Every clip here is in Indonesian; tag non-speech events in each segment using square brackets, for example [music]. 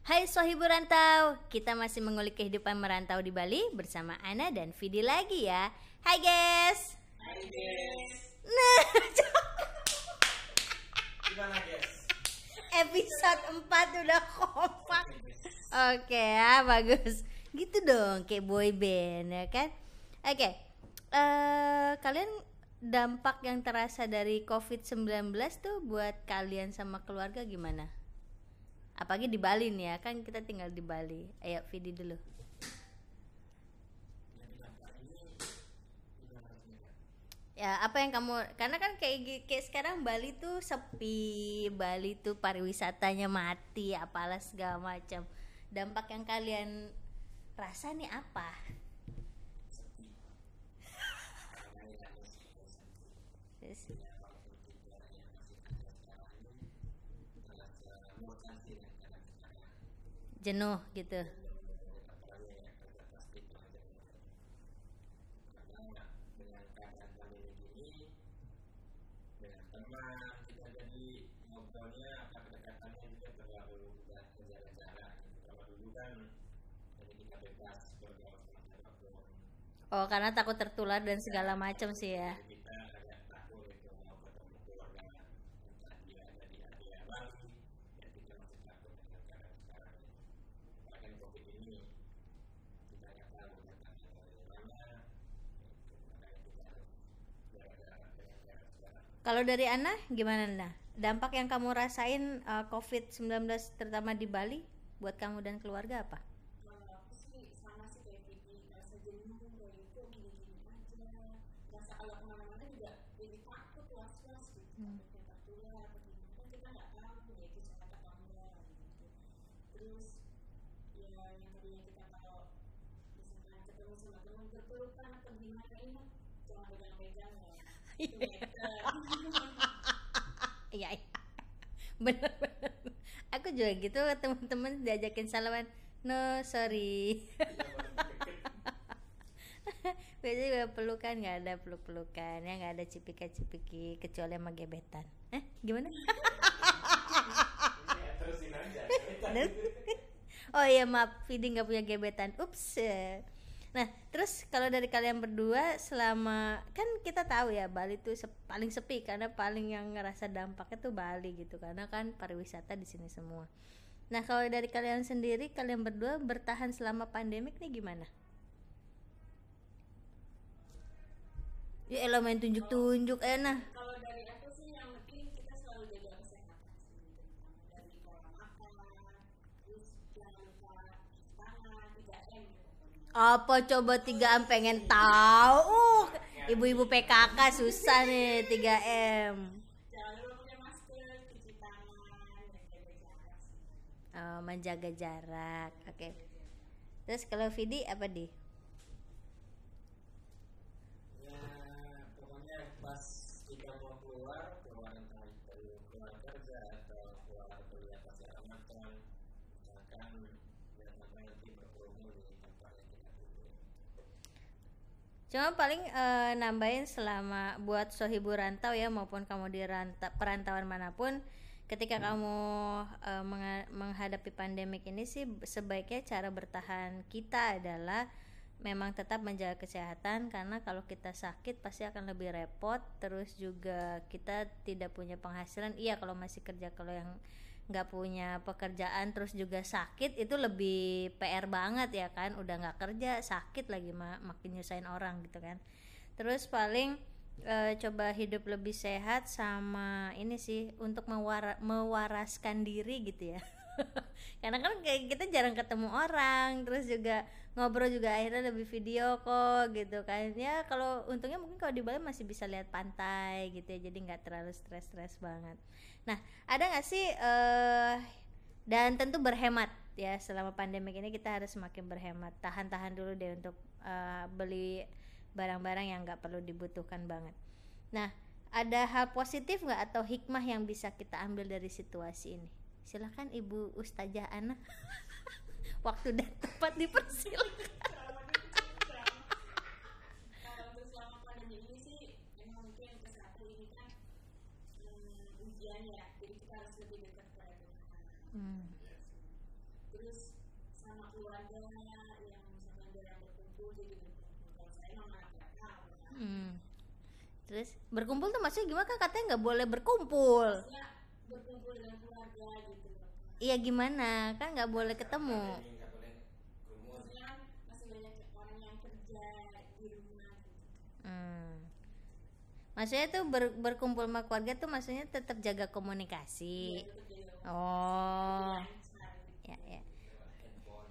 Hai Sohibu Rantau, kita masih mengulik kehidupan merantau di Bali bersama Ana dan Vidi lagi ya. Hai guys. Hai guys. Nah, [laughs] Gimana guys? episode 4 udah kompak. Oke ya, bagus. Gitu dong, kayak boy band ya kan? Oke. eh kalian dampak yang terasa dari COVID-19 tuh buat kalian sama keluarga gimana? Apalagi di Bali nih ya, kan kita tinggal di Bali. Ayo Vidi dulu. Ya, apa yang kamu karena kan kayak kayak sekarang Bali tuh sepi, Bali tuh pariwisatanya mati, apalah segala macam. Dampak yang kalian rasa nih apa? Terus, jenuh gitu. dengan keadaan pandemi ini dengan teman kita jadi ngobrolnya apa kedekatannya juga terlalu udah menjaga jarak gitu. kalau dulu kan jadi kita bebas bergaul sama siapa pun Oh, karena takut tertular dan segala macam sih ya. jadi kita agak takut gitu mau ketemu keluarga entah dia ada di area Bali ya kita masih takut dengan keadaan sekarang ini bahkan covid ini kita nggak tahu datangnya dari mana gitu. makanya kita harus jaga jarak dengan jarak sekarang Kalau dari Ana gimana Nah? Dampak yang kamu rasain uh, COVID-19 terutama di Bali buat kamu dan keluarga apa? gimana. Kan enggak gitu. Terus ya berpelukan atau gimana ini pegang-pegang ya Iya, iya. bener-bener. Aku juga gitu teman-teman diajakin salaman. No, sorry. Biasanya juga pelukan nggak ada peluk-pelukan ya nggak ada cipika-cipiki kecuali sama gebetan. Eh gimana? oh iya maaf, Vidi nggak punya gebetan. Ups. Nah, terus kalau dari kalian berdua selama kan kita tahu ya Bali tuh sep- paling sepi karena paling yang ngerasa dampaknya tuh Bali gitu karena kan pariwisata di sini semua. Nah, kalau dari kalian sendiri kalian berdua bertahan selama pandemik nih gimana? Ya elah main tunjuk-tunjuk enak. kalau dari aku sih yang penting kita selalu jaga kesehatan sih terutama dari pola makan terus jangan lupa cuci tangan 3 m gitu Apa coba 3M pengen tahu? Ibu-ibu PKK susah nih 3M. jangan lupa pakai masker cuci tangan dan jaga jarak sih Oh, menjaga jarak. Oke. Terus kalau Vidi apa di? ya pokoknya pas kita mau keluar Cuma paling eh, nambahin selama buat sohibu rantau ya maupun kamu di ranta- perantauan mana pun ketika kamu eh, menga- menghadapi pandemik ini sih sebaiknya cara bertahan kita adalah memang tetap menjaga kesehatan karena kalau kita sakit pasti akan lebih repot terus juga kita tidak punya penghasilan. Iya kalau masih kerja kalau yang nggak punya pekerjaan terus juga sakit itu lebih PR banget ya kan. Udah nggak kerja sakit lagi ma- makin nyusahin orang gitu kan. Terus paling eh, coba hidup lebih sehat sama ini sih untuk mewara- mewaraskan diri gitu ya. [laughs] Karena kan kita jarang ketemu orang terus juga ngobrol juga akhirnya lebih video kok gitu kan. Ya kalau untungnya mungkin kalau di Bali masih bisa lihat pantai gitu ya jadi nggak terlalu stres-stres banget. Nah ada nggak sih eh dan tentu berhemat ya selama pandemi ini kita harus semakin berhemat. Tahan-tahan dulu deh untuk eh, beli barang-barang yang nggak perlu dibutuhkan banget. Nah ada hal positif nggak atau hikmah yang bisa kita ambil dari situasi ini? Silahkan ibu ustazah Ana. [laughs] Waktu dan tempat dipersilakan. Hmm. terus sama keluarga yang misalkan jarang berkumpul jadi Hmm. Terus berkumpul tuh maksudnya gimana kan katanya nggak boleh berkumpul. maksudnya berkumpul dengan keluarga gitu Iya gimana? Kan nggak boleh ketemu. Jadi nggak boleh kerumun. maksudnya kan masih banyak orang yang kerja di rumah gitu Hmm. Maksudnya tuh ber- berkumpul sama keluarga tuh maksudnya tetap jaga komunikasi. Jadi Oh. lancar gitu. Ya ya. Lewat handphone.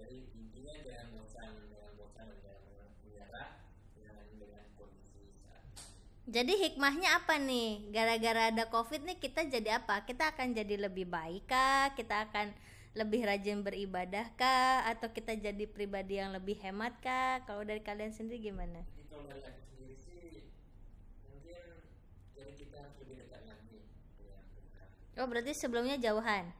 Jadi intinya jangan bosan, jangan bosan, jangan menyerah dengan dengan kondisi saat. Jadi hikmahnya apa nih? Gara-gara ada covid nih kita jadi apa? Kita akan jadi lebih baik kah? Kita akan lebih rajin beribadah kah? Atau kita jadi pribadi yang lebih hemat kah? Kalau dari kalian sendiri gimana? Jadi kalau dari aku sendiri sih mungkin jadi kita harus lebih dekat lagi Tuhan. Oh berarti sebelumnya jauhan?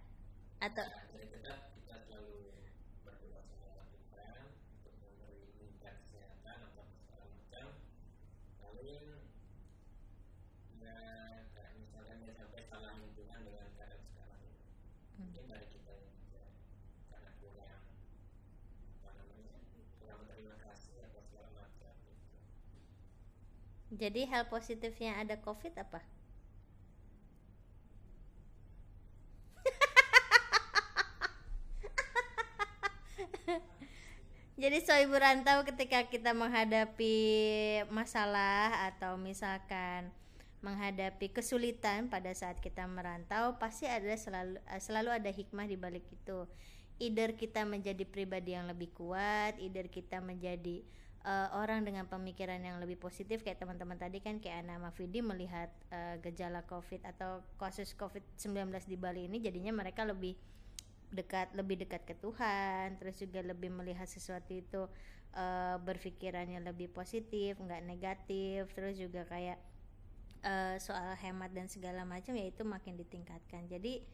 Atau dari dekat kita selalu berdoa sama Tuhan untuk memberi meningkat kesehatan atau segala macam. Paling ya kayak misalkan ya sampai salahin Tuhan dengan keadaan sekarang ini. Mungkin dari kita yang juga karena kurang apa namanya kurang terima kasih atau segala macam gitu. jadi hal positifnya ada covid apa? [laughs] Jadi so ibu rantau ketika kita menghadapi masalah atau misalkan menghadapi kesulitan pada saat kita merantau pasti ada selalu eh, selalu ada hikmah di balik itu. Either kita menjadi pribadi yang lebih kuat, either kita menjadi eh, orang dengan pemikiran yang lebih positif kayak teman-teman tadi kan kayak Ana Mafidi melihat eh, gejala Covid atau kasus Covid-19 di Bali ini jadinya mereka lebih dekat lebih dekat ke Tuhan terus juga lebih melihat sesuatu itu eh, berpikirannya lebih positif nggak negatif terus juga kayak eh, soal hemat dan segala macam ya itu makin ditingkatkan. Jadi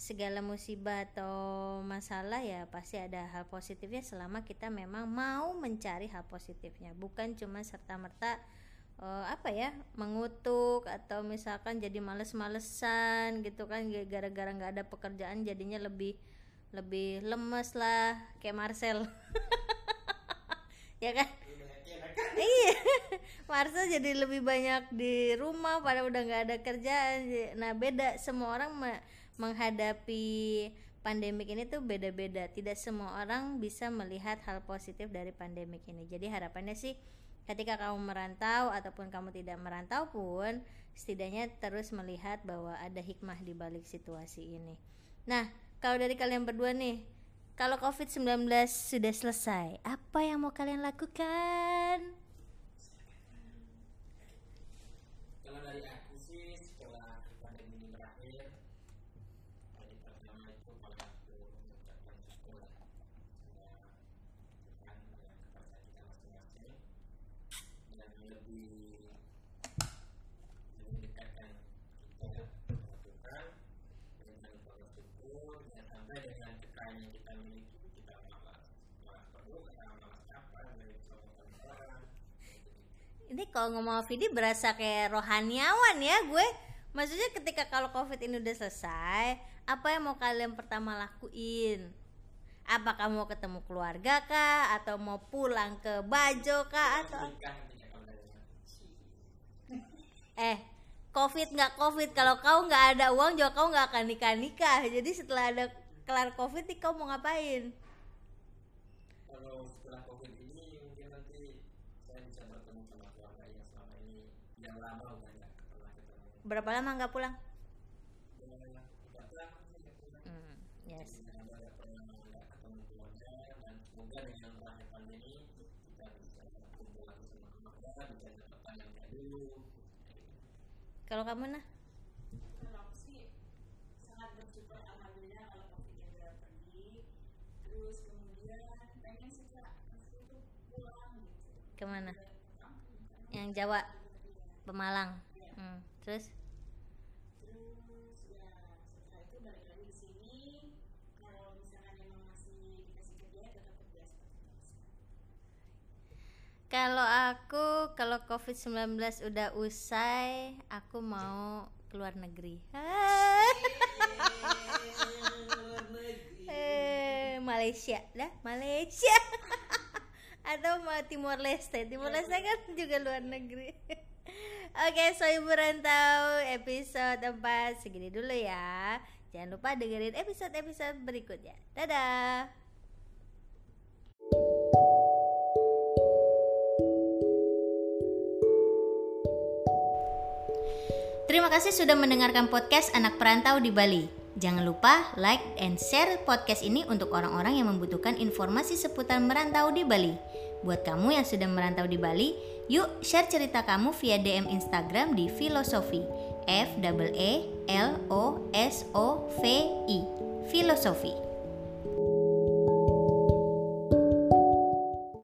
segala musibah atau masalah ya pasti ada hal positifnya selama kita memang mau mencari hal positifnya. Bukan cuma serta merta apa ya mengutuk atau misalkan jadi males-malesan gitu kan gara-gara nggak ada pekerjaan jadinya lebih lebih lemes lah kayak Marcel. [laughs] Ya kan? Iya Marcel jadi lebih banyak di rumah pada udah nggak ada kerjaan. Nah beda. Semua orang me- menghadapi pandemik ini tuh beda-beda. Tidak semua orang bisa melihat hal positif dari pandemik ini. Jadi harapannya sih ketika kamu merantau ataupun kamu tidak merantau pun setidaknya terus melihat bahwa ada hikmah di balik situasi ini. Nah kalau dari kalian berdua nih kalau COVID-19 sudah selesai, apa yang mau kalian lakukan? Kalau dari aku sih setelah pandemi ini berakhir, hari pertama itu kalau aku mengucapkan syukur lah sama Tuhan dengan kepada kita masing-masing dan lebih lebih dekatkan kita dengan Tuhan dengan penuh syukur dan sampai dengan kekayaan yang kita miliki kita malas malas berdoa malas apa dari sama orang Ini kalau ngomong Vidi berasa kayak rohaniawan ya gue. Maksudnya ketika kalau COVID ini udah selesai, apa yang mau kalian pertama lakuin? Apakah mau ketemu keluarga kah? Atau mau pulang ke Bajo kah? Atau nikah nantinya kalau dari aku. Eh covid nggak covid. Kalau kau nggak ada uang juga kau nggak akan nikah nikah. Jadi setelah ada kelar covid nih kau mau ngapain? Kalau setelah covid ini mungkin nanti saya bisa bertemu sama keluarga yang selama ini yang lama udah nggak pernah ketemu. Berapa lama nggak pulang? Ya, hmm, yes. Semoga dengan pandemi kita bisa kumpul lagi sama keluarga bisa dapat yang dulu kalau kamu nah kalau aku sih sangat bersyukur alhamdulillah kalau covid udah pergi terus kemudian pengen sih kak aku tuh pulang gitu Ke mana? Karena Yang Jawa, iya. Pemalang. Hmm. Terus terus kalau aku kalau COVID-19 udah usai, aku mau keluar negeri. Eh, Malaysia, dah Malaysia. Atau mau Timor Leste. Timor Leste kan juga luar negeri. Oke, so Ibu Rantau episode 4 segini dulu ya. Jangan lupa dengerin episode-episode berikutnya. Dadah. Terima kasih sudah mendengarkan podcast Anak Perantau di Bali. Jangan lupa like and share podcast ini untuk orang-orang yang membutuhkan informasi seputar merantau di Bali. Buat kamu yang sudah merantau di Bali, yuk share cerita kamu via DM Instagram di Filosofi. F E L O S O V I. Filosofi.